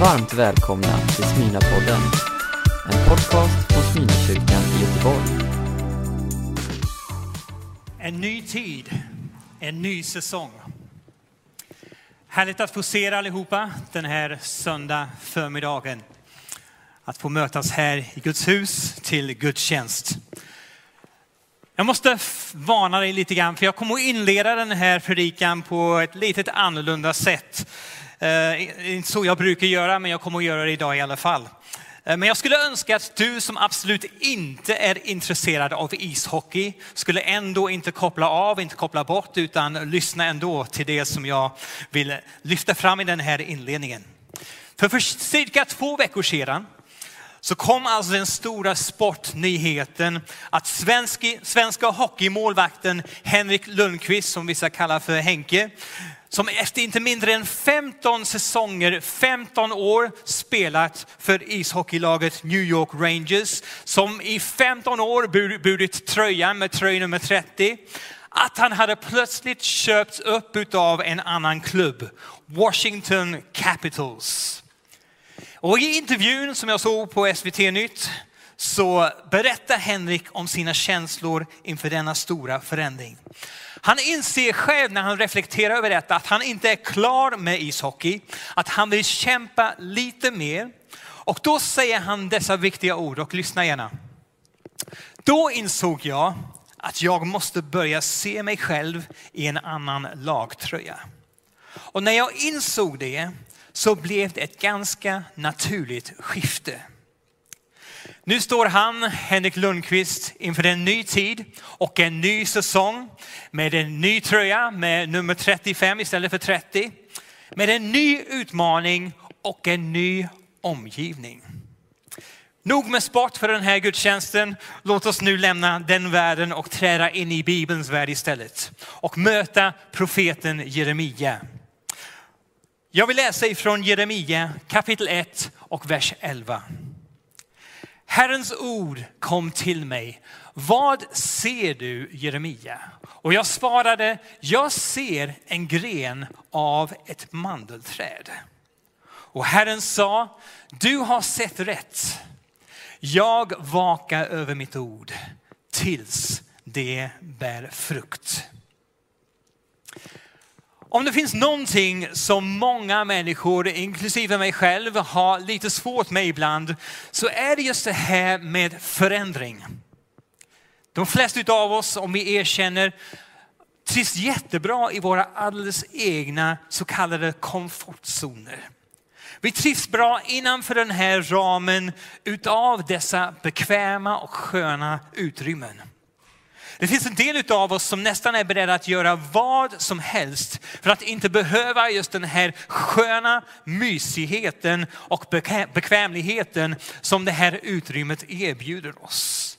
Varmt välkomna till Smyrnapodden. En podcast från Smyrnakyrkan i Göteborg. En ny tid, en ny säsong. Härligt att få se er allihopa den här söndag förmiddagen. Att få mötas här i Guds hus till gudstjänst. Jag måste varna dig lite grann, för jag kommer att inleda den här predikan på ett litet annorlunda sätt. Eh, inte så jag brukar göra, men jag kommer att göra det idag i alla fall. Eh, men jag skulle önska att du som absolut inte är intresserad av ishockey skulle ändå inte koppla av, inte koppla bort, utan lyssna ändå till det som jag vill lyfta fram i den här inledningen. För, för cirka två veckor sedan så kom alltså den stora sportnyheten att svenska, svenska hockeymålvakten Henrik Lundqvist, som vissa kallar för Henke, som efter inte mindre än 15 säsonger, 15 år spelat för ishockeylaget New York Rangers, som i 15 år burit tröjan med tröja nummer 30, att han hade plötsligt köpts upp av en annan klubb, Washington Capitals. Och i intervjun som jag såg på SVT Nytt så berättar Henrik om sina känslor inför denna stora förändring. Han inser själv när han reflekterar över detta att han inte är klar med ishockey, att han vill kämpa lite mer. Och då säger han dessa viktiga ord och lyssna gärna. Då insåg jag att jag måste börja se mig själv i en annan lagtröja. Och när jag insåg det så blev det ett ganska naturligt skifte. Nu står han, Henrik Lundqvist, inför en ny tid och en ny säsong med en ny tröja med nummer 35 istället för 30. Med en ny utmaning och en ny omgivning. Nog med sport för den här gudstjänsten. Låt oss nu lämna den världen och träda in i Bibelns värld istället och möta profeten Jeremia. Jag vill läsa ifrån Jeremia kapitel 1 och vers 11. Herrens ord kom till mig. Vad ser du Jeremia? Och jag svarade, jag ser en gren av ett mandelträd. Och Herren sa, du har sett rätt. Jag vakar över mitt ord tills det bär frukt. Om det finns någonting som många människor, inklusive mig själv, har lite svårt med ibland, så är det just det här med förändring. De flesta av oss, om vi erkänner, trivs jättebra i våra alldeles egna så kallade komfortzoner. Vi trivs bra innanför den här ramen utav dessa bekväma och sköna utrymmen. Det finns en del av oss som nästan är beredda att göra vad som helst för att inte behöva just den här sköna mysigheten och bekvämligheten som det här utrymmet erbjuder oss.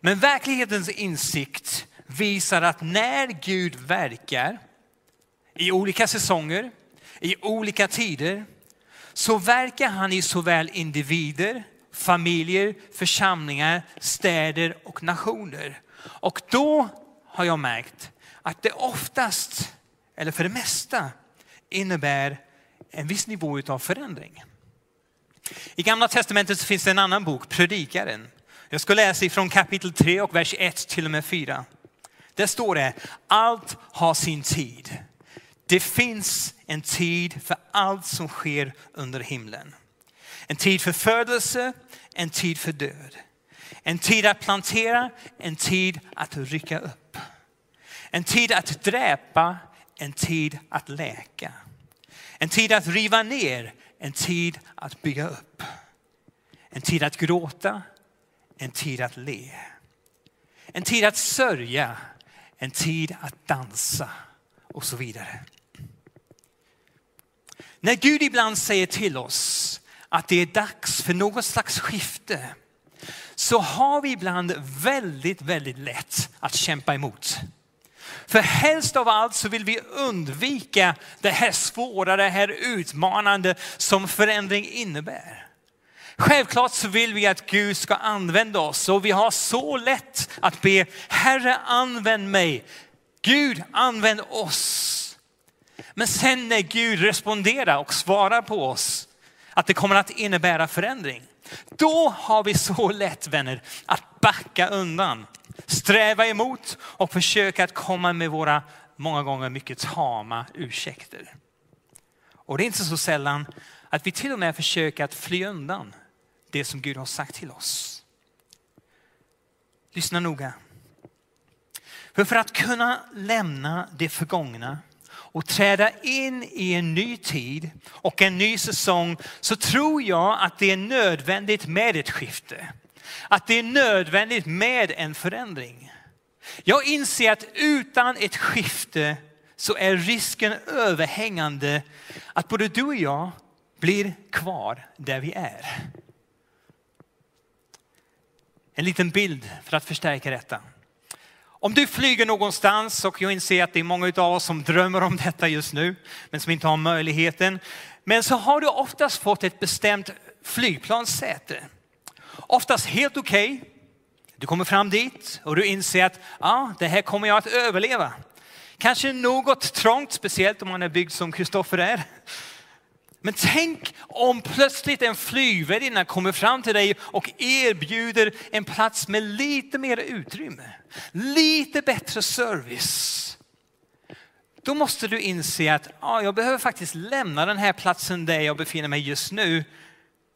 Men verklighetens insikt visar att när Gud verkar i olika säsonger, i olika tider, så verkar han i såväl individer, familjer, församlingar, städer och nationer. Och då har jag märkt att det oftast, eller för det mesta, innebär en viss nivå av förändring. I gamla testamentet finns det en annan bok, Predikaren. Jag ska läsa ifrån kapitel 3 och vers 1 till och med 4. Där står det, allt har sin tid. Det finns en tid för allt som sker under himlen. En tid för födelse, en tid för död. En tid att plantera, en tid att rycka upp. En tid att dräpa, en tid att läka. En tid att riva ner, en tid att bygga upp. En tid att gråta, en tid att le. En tid att sörja, en tid att dansa och så vidare. När Gud ibland säger till oss att det är dags för något slags skifte så har vi ibland väldigt, väldigt lätt att kämpa emot. För helst av allt så vill vi undvika det här svåra, det här utmanande som förändring innebär. Självklart så vill vi att Gud ska använda oss och vi har så lätt att be Herre använd mig. Gud använd oss. Men sen när Gud responderar och svarar på oss att det kommer att innebära förändring. Då har vi så lätt vänner att backa undan, sträva emot och försöka att komma med våra många gånger mycket tama ursäkter. Och det är inte så sällan att vi till och med försöker att fly undan det som Gud har sagt till oss. Lyssna noga. För, för att kunna lämna det förgångna och träda in i en ny tid och en ny säsong så tror jag att det är nödvändigt med ett skifte. Att det är nödvändigt med en förändring. Jag inser att utan ett skifte så är risken överhängande att både du och jag blir kvar där vi är. En liten bild för att förstärka detta. Om du flyger någonstans och jag inser att det är många av oss som drömmer om detta just nu, men som inte har möjligheten. Men så har du oftast fått ett bestämt flygplanssäte. Oftast helt okej. Okay. Du kommer fram dit och du inser att ah, det här kommer jag att överleva. Kanske något trångt, speciellt om man är byggd som Kristoffer är. Men tänk om plötsligt en flygvärdinna kommer fram till dig och erbjuder en plats med lite mer utrymme, lite bättre service. Då måste du inse att ja, jag behöver faktiskt lämna den här platsen där jag befinner mig just nu.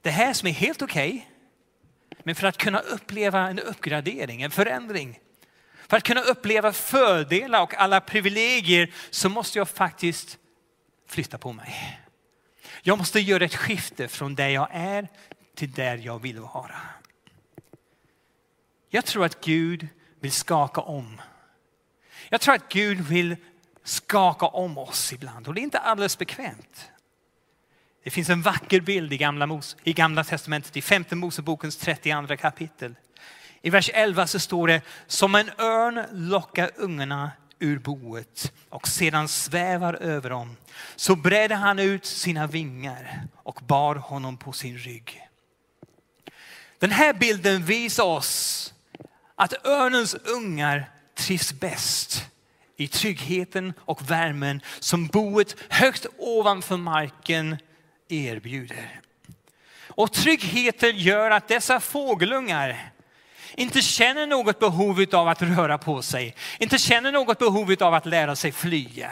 Det här som är helt okej. Okay, men för att kunna uppleva en uppgradering, en förändring, för att kunna uppleva fördelar och alla privilegier så måste jag faktiskt flytta på mig. Jag måste göra ett skifte från där jag är till där jag vill vara. Jag tror att Gud vill skaka om. Jag tror att Gud vill skaka om oss ibland och det är inte alldeles bekvämt. Det finns en vacker bild i gamla, i gamla testamentet, i femte Mosebokens 32 kapitel. I vers 11 så står det, som en örn lockar ungarna ur boet och sedan svävar över dem. Så bredde han ut sina vingar och bar honom på sin rygg. Den här bilden visar oss att örnens ungar trivs bäst i tryggheten och värmen som boet högt ovanför marken erbjuder. Och tryggheten gör att dessa fågelungar inte känner något behov av att röra på sig, inte känner något behov av att lära sig flyga.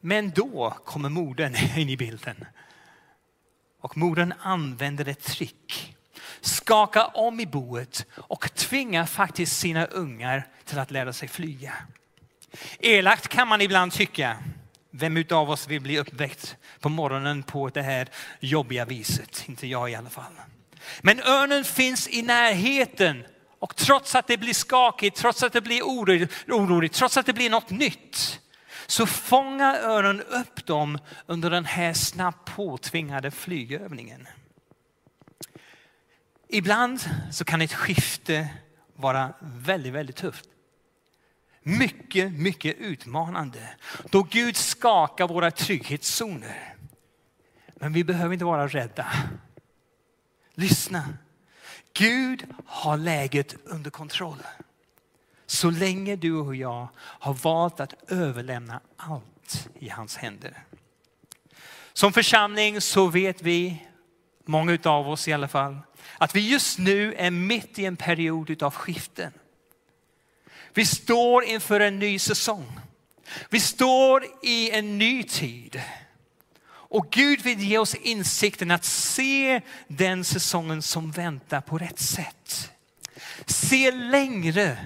Men då kommer modern in i bilden. Och modern använder ett trick, skakar om i boet och tvingar faktiskt sina ungar till att lära sig flyga. Elakt kan man ibland tycka. Vem av oss vill bli uppväckt på morgonen på det här jobbiga viset? Inte jag i alla fall. Men örnen finns i närheten och trots att det blir skakigt, trots att det blir oroligt, trots att det blir något nytt så fångar örnen upp dem under den här snabbt påtvingade flygövningen. Ibland så kan ett skifte vara väldigt, väldigt tufft. Mycket, mycket utmanande. Då Gud skakar våra trygghetszoner. Men vi behöver inte vara rädda. Lyssna. Gud har läget under kontroll. Så länge du och jag har valt att överlämna allt i hans händer. Som församling så vet vi, många av oss i alla fall, att vi just nu är mitt i en period av skiften. Vi står inför en ny säsong. Vi står i en ny tid. Och Gud vill ge oss insikten att se den säsongen som väntar på rätt sätt. Se längre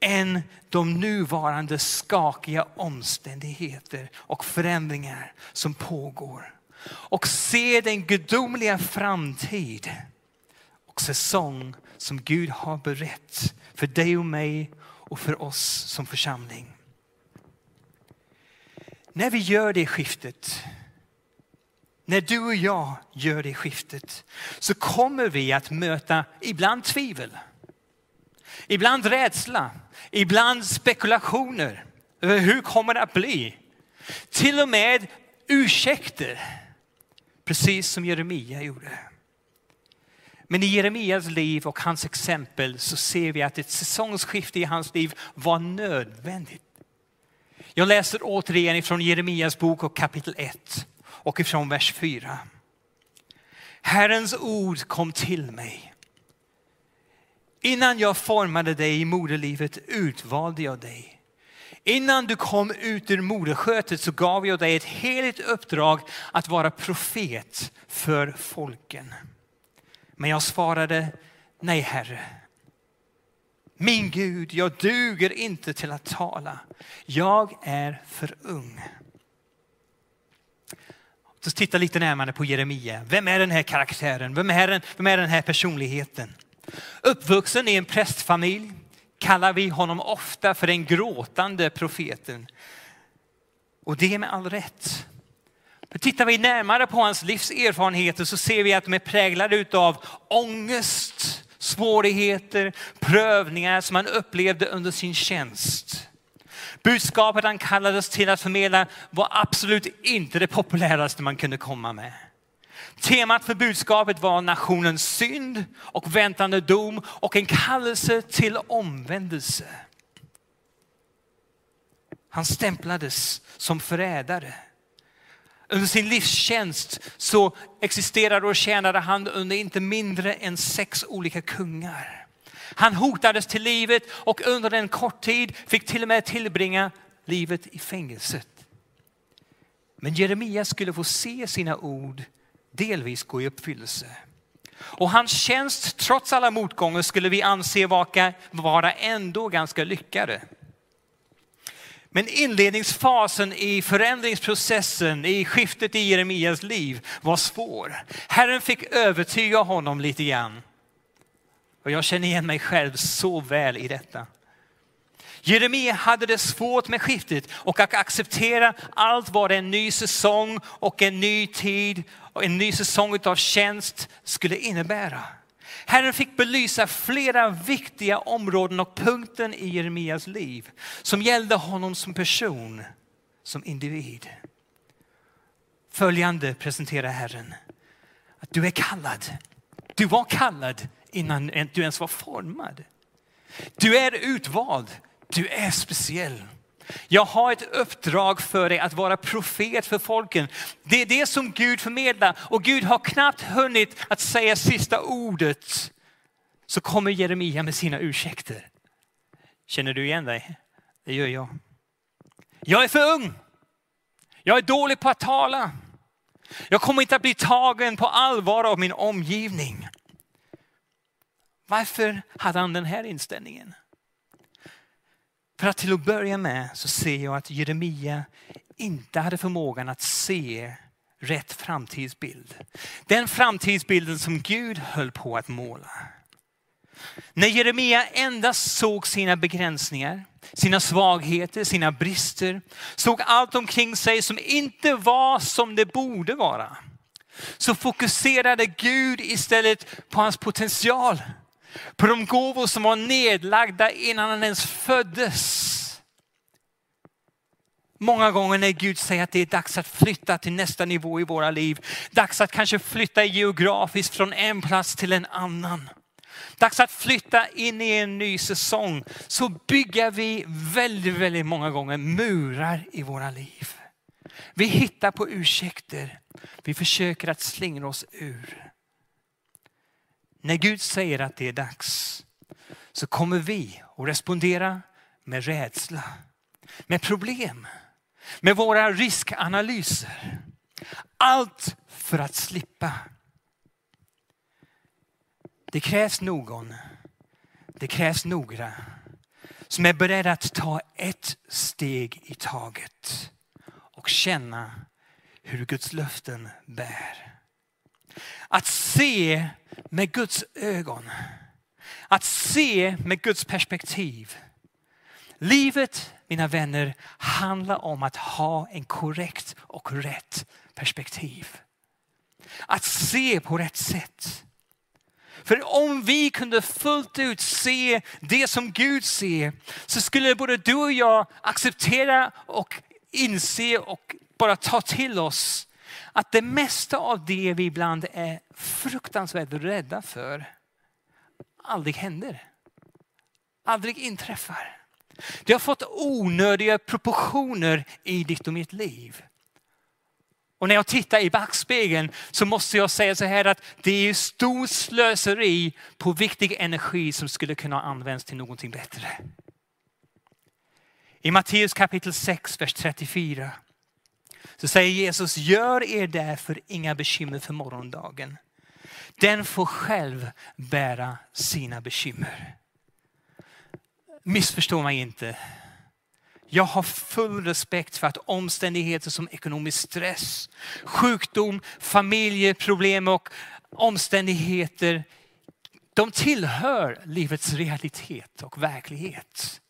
än de nuvarande skakiga omständigheter och förändringar som pågår. Och se den gudomliga framtid och säsong som Gud har berett för dig och mig och för oss som församling. När vi gör det skiftet när du och jag gör det skiftet så kommer vi att möta ibland tvivel, ibland rädsla, ibland spekulationer över hur kommer det att bli. Till och med ursäkter, precis som Jeremia gjorde. Men i Jeremias liv och hans exempel så ser vi att ett säsongsskifte i hans liv var nödvändigt. Jag läser återigen ifrån Jeremias bok och kapitel 1 och ifrån vers 4. Herrens ord kom till mig. Innan jag formade dig i moderlivet utvalde jag dig. Innan du kom ut ur moderskötet så gav jag dig ett heligt uppdrag att vara profet för folken. Men jag svarade, nej Herre. Min Gud, jag duger inte till att tala. Jag är för ung. Så titta lite närmare på Jeremia. Vem är den här karaktären? Vem är den, vem är den här personligheten? Uppvuxen i en prästfamilj kallar vi honom ofta för den gråtande profeten. Och det är med all rätt. För tittar vi närmare på hans livserfarenheter så ser vi att de är präglade av ångest, svårigheter, prövningar som han upplevde under sin tjänst. Budskapet han kallades till att förmedla var absolut inte det populäraste man kunde komma med. Temat för budskapet var nationens synd och väntande dom och en kallelse till omvändelse. Han stämplades som förrädare. Under sin livstjänst så existerade och tjänade han under inte mindre än sex olika kungar. Han hotades till livet och under en kort tid fick till och med tillbringa livet i fängelset. Men Jeremia skulle få se sina ord delvis gå i uppfyllelse. Och hans tjänst, trots alla motgångar, skulle vi anse vara ändå ganska lyckade. Men inledningsfasen i förändringsprocessen, i skiftet i Jeremias liv var svår. Herren fick övertyga honom lite grann. Och jag känner igen mig själv så väl i detta. Jeremia hade det svårt med skiftet och att acceptera allt vad en ny säsong och en ny tid och en ny säsong av tjänst skulle innebära. Herren fick belysa flera viktiga områden och punkten i Jeremias liv som gällde honom som person, som individ. Följande presenterar Herren. Att du är kallad. Du var kallad innan du ens var formad. Du är utvald. Du är speciell. Jag har ett uppdrag för dig att vara profet för folken. Det är det som Gud förmedlar och Gud har knappt hunnit att säga sista ordet. Så kommer Jeremia med sina ursäkter. Känner du igen dig? Det gör jag. Jag är för ung. Jag är dålig på att tala. Jag kommer inte att bli tagen på allvar av min omgivning. Varför hade han den här inställningen? För att till att börja med så ser jag att Jeremia inte hade förmågan att se rätt framtidsbild. Den framtidsbilden som Gud höll på att måla. När Jeremia endast såg sina begränsningar, sina svagheter, sina brister, såg allt omkring sig som inte var som det borde vara. Så fokuserade Gud istället på hans potential på de gåvor som var nedlagda innan han ens föddes. Många gånger när Gud säger att det är dags att flytta till nästa nivå i våra liv. Dags att kanske flytta geografiskt från en plats till en annan. Dags att flytta in i en ny säsong. Så bygger vi väldigt, väldigt många gånger murar i våra liv. Vi hittar på ursäkter. Vi försöker att slingra oss ur. När Gud säger att det är dags så kommer vi att respondera med rädsla, med problem, med våra riskanalyser. Allt för att slippa. Det krävs någon, det krävs några som är beredda att ta ett steg i taget och känna hur Guds löften bär. Att se med Guds ögon. Att se med Guds perspektiv. Livet, mina vänner, handlar om att ha en korrekt och rätt perspektiv. Att se på rätt sätt. För om vi kunde fullt ut se det som Gud ser så skulle både du och jag acceptera och inse och bara ta till oss att det mesta av det vi ibland är fruktansvärt rädda för aldrig händer. Aldrig inträffar. Det har fått onödiga proportioner i ditt och mitt liv. Och när jag tittar i backspegeln så måste jag säga så här att det är stor slöseri på viktig energi som skulle kunna användas till någonting bättre. I Matteus kapitel 6, vers 34 så säger Jesus, gör er därför inga bekymmer för morgondagen. Den får själv bära sina bekymmer. Missförstå mig inte. Jag har full respekt för att omständigheter som ekonomisk stress, sjukdom, familjeproblem och omständigheter, de tillhör livets realitet och verklighet.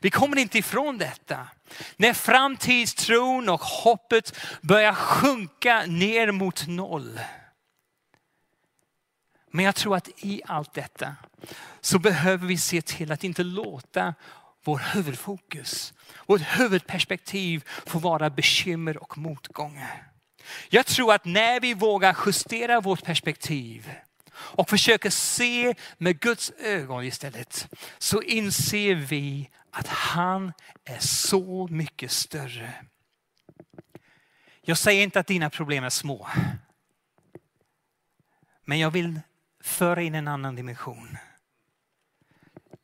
Vi kommer inte ifrån detta. När framtidstron och hoppet börjar sjunka ner mot noll. Men jag tror att i allt detta så behöver vi se till att inte låta vår huvudfokus, vårt huvudperspektiv få vara bekymmer och motgångar. Jag tror att när vi vågar justera vårt perspektiv och försöker se med Guds ögon istället så inser vi att han är så mycket större. Jag säger inte att dina problem är små. Men jag vill föra in en annan dimension.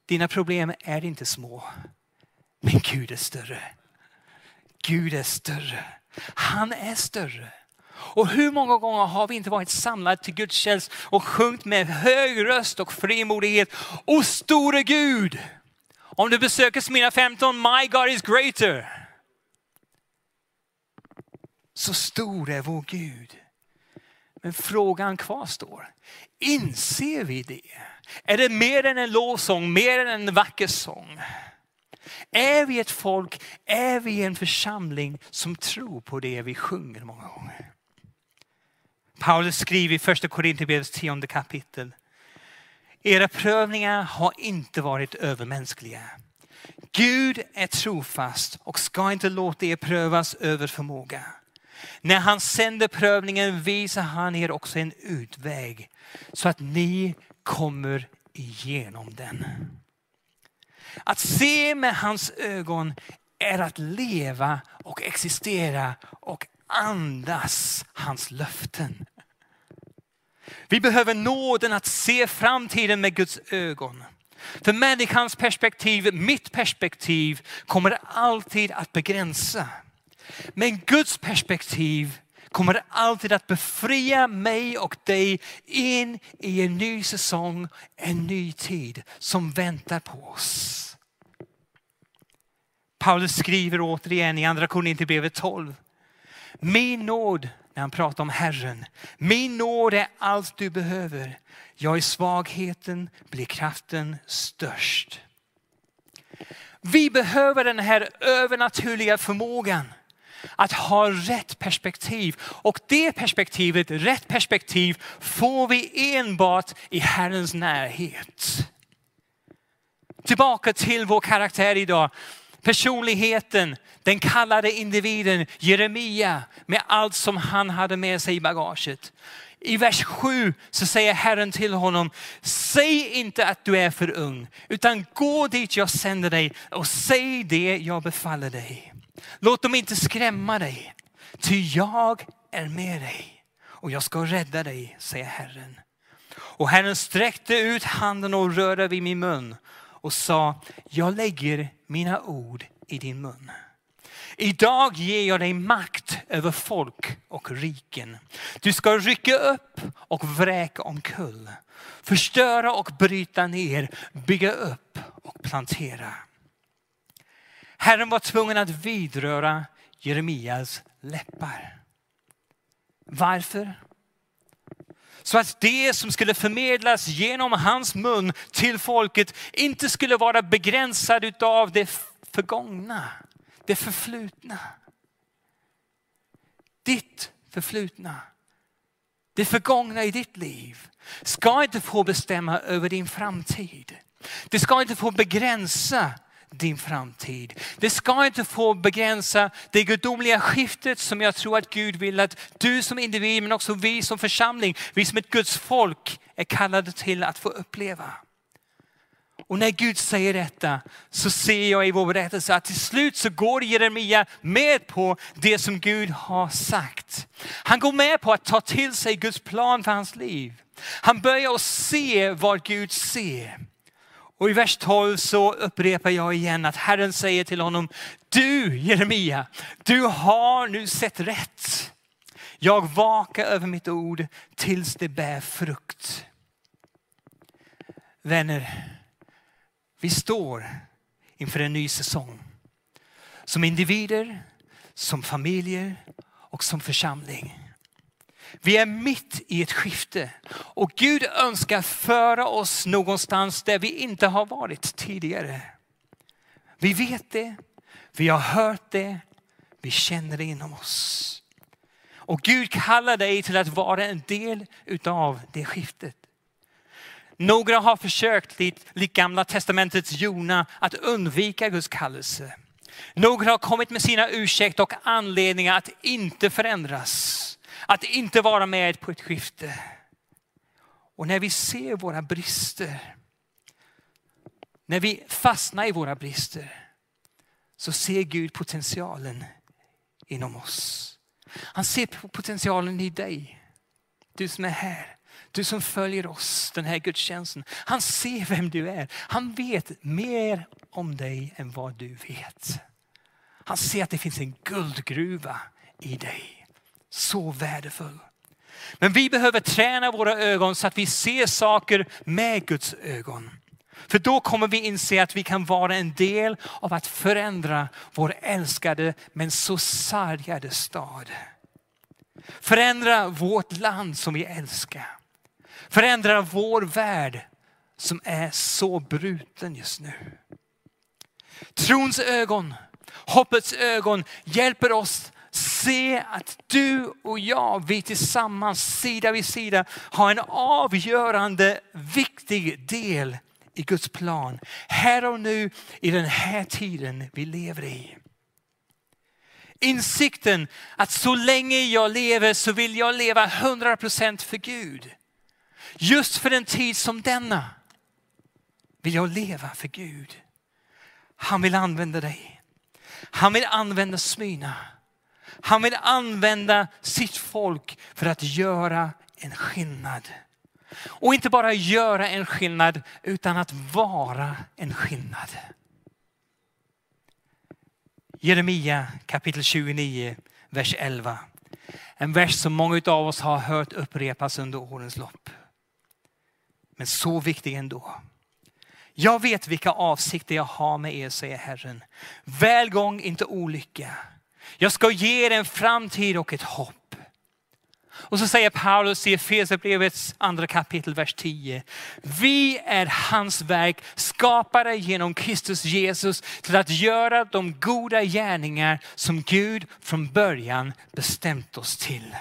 Dina problem är inte små, men Gud är större. Gud är större. Han är större. Och hur många gånger har vi inte varit samlade till gudstjänst och sjungit med hög röst och frimodighet. O store Gud! Om du besöker Smina 15, My God is greater. Så stor är vår Gud. Men frågan kvarstår. Inser vi det? Är det mer än en lovsång, mer än en vacker sång? Är vi ett folk, är vi en församling som tror på det vi sjunger många gånger? Paulus skriver i första Korinthierbrevets tionde kapitel. Era prövningar har inte varit övermänskliga. Gud är trofast och ska inte låta er prövas över förmåga. När han sänder prövningen visar han er också en utväg så att ni kommer igenom den. Att se med hans ögon är att leva och existera och andas hans löften. Vi behöver nåden att se framtiden med Guds ögon. För människans perspektiv, mitt perspektiv, kommer alltid att begränsa. Men Guds perspektiv kommer alltid att befria mig och dig in i en ny säsong, en ny tid som väntar på oss. Paulus skriver återigen i andra Korinthierbrevet 12. Min nåd, när han pratar om Herren, min nåd är allt du behöver. Jag i svagheten blir kraften störst. Vi behöver den här övernaturliga förmågan att ha rätt perspektiv. Och det perspektivet, rätt perspektiv, får vi enbart i Herrens närhet. Tillbaka till vår karaktär idag. Personligheten, den kallade individen Jeremia med allt som han hade med sig i bagaget. I vers 7 så säger Herren till honom, säg inte att du är för ung, utan gå dit jag sänder dig och säg det jag befaller dig. Låt dem inte skrämma dig, ty jag är med dig och jag ska rädda dig, säger Herren. Och Herren sträckte ut handen och rörde vid min mun och sa, jag lägger mina ord i din mun. Idag ger jag dig makt över folk och riken. Du ska rycka upp och vräka omkull. Förstöra och bryta ner, bygga upp och plantera. Herren var tvungen att vidröra Jeremias läppar. Varför? Så att det som skulle förmedlas genom hans mun till folket inte skulle vara begränsad av det förgångna, det förflutna. Ditt förflutna, det förgångna i ditt liv ska inte få bestämma över din framtid. Det ska inte få begränsa din framtid. Det ska inte få begränsa det gudomliga skiftet som jag tror att Gud vill att du som individ men också vi som församling, vi som ett Guds folk är kallade till att få uppleva. Och när Gud säger detta så ser jag i vår berättelse att till slut så går Jeremia med på det som Gud har sagt. Han går med på att ta till sig Guds plan för hans liv. Han börjar att se vad Gud ser. Och i vers 12 så upprepar jag igen att Herren säger till honom, du Jeremia, du har nu sett rätt. Jag vakar över mitt ord tills det bär frukt. Vänner, vi står inför en ny säsong. Som individer, som familjer och som församling. Vi är mitt i ett skifte och Gud önskar föra oss någonstans där vi inte har varit tidigare. Vi vet det, vi har hört det, vi känner det inom oss. Och Gud kallar dig till att vara en del utav det skiftet. Några har försökt, likt gamla testamentets Jona, att undvika Guds kallelse. Några har kommit med sina ursäkter och anledningar att inte förändras. Att inte vara med på ett skifte. Och när vi ser våra brister, när vi fastnar i våra brister, så ser Gud potentialen inom oss. Han ser potentialen i dig. Du som är här. Du som följer oss den här gudstjänsten. Han ser vem du är. Han vet mer om dig än vad du vet. Han ser att det finns en guldgruva i dig. Så värdefull. Men vi behöver träna våra ögon så att vi ser saker med Guds ögon. För då kommer vi inse att vi kan vara en del av att förändra vår älskade men så sargade stad. Förändra vårt land som vi älskar. Förändra vår värld som är så bruten just nu. Trons ögon, hoppets ögon hjälper oss se att du och jag, vi tillsammans sida vid sida har en avgörande viktig del i Guds plan. Här och nu i den här tiden vi lever i. Insikten att så länge jag lever så vill jag leva 100% för Gud. Just för en tid som denna vill jag leva för Gud. Han vill använda dig. Han vill använda Smyna. Han vill använda sitt folk för att göra en skillnad. Och inte bara göra en skillnad utan att vara en skillnad. Jeremia kapitel 29, vers 11. En vers som många av oss har hört upprepas under årens lopp. Men så viktig ändå. Jag vet vilka avsikter jag har med er, säger Herren. Välgång, inte olycka. Jag ska ge er en framtid och ett hopp. Och så säger Paulus i Efesierbrevets andra kapitel, vers 10. Vi är hans verk, skapade genom Kristus Jesus till att göra de goda gärningar som Gud från början bestämt oss till.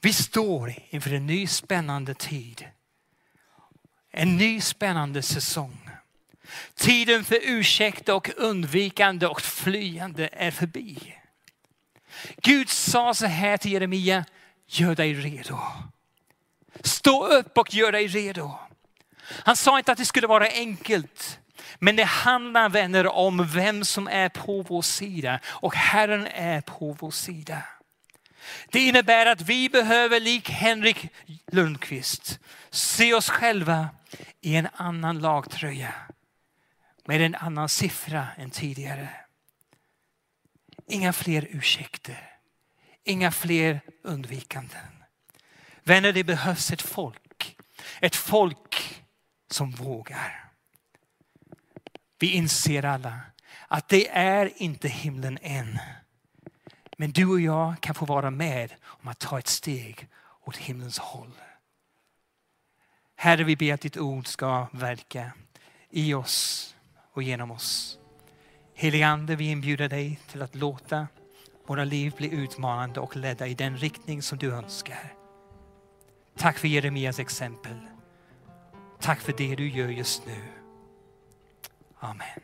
Vi står inför en ny spännande tid. En ny spännande säsong. Tiden för ursäkt och undvikande och flyende är förbi. Gud sa så här till Jeremia, gör dig redo. Stå upp och gör dig redo. Han sa inte att det skulle vara enkelt. Men det handlar vänner om vem som är på vår sida och Herren är på vår sida. Det innebär att vi behöver lik Henrik Lundqvist se oss själva i en annan lagtröja med en annan siffra än tidigare. Inga fler ursäkter. Inga fler undvikanden. Vänner, det behövs ett folk. Ett folk som vågar. Vi inser alla att det är inte himlen än. Men du och jag kan få vara med om att ta ett steg åt himlens håll. Herre, vi ber att ditt ord ska verka i oss och genom oss. Helige Ande, vi inbjuder dig till att låta våra liv bli utmanande och ledda i den riktning som du önskar. Tack för Jeremias exempel. Tack för det du gör just nu. Amen.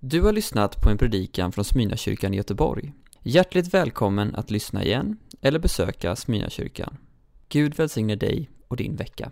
Du har lyssnat på en predikan från Smyrnakyrkan i Göteborg. Hjärtligt välkommen att lyssna igen eller besöka Smyrnakyrkan. Gud välsigne dig och din vecka.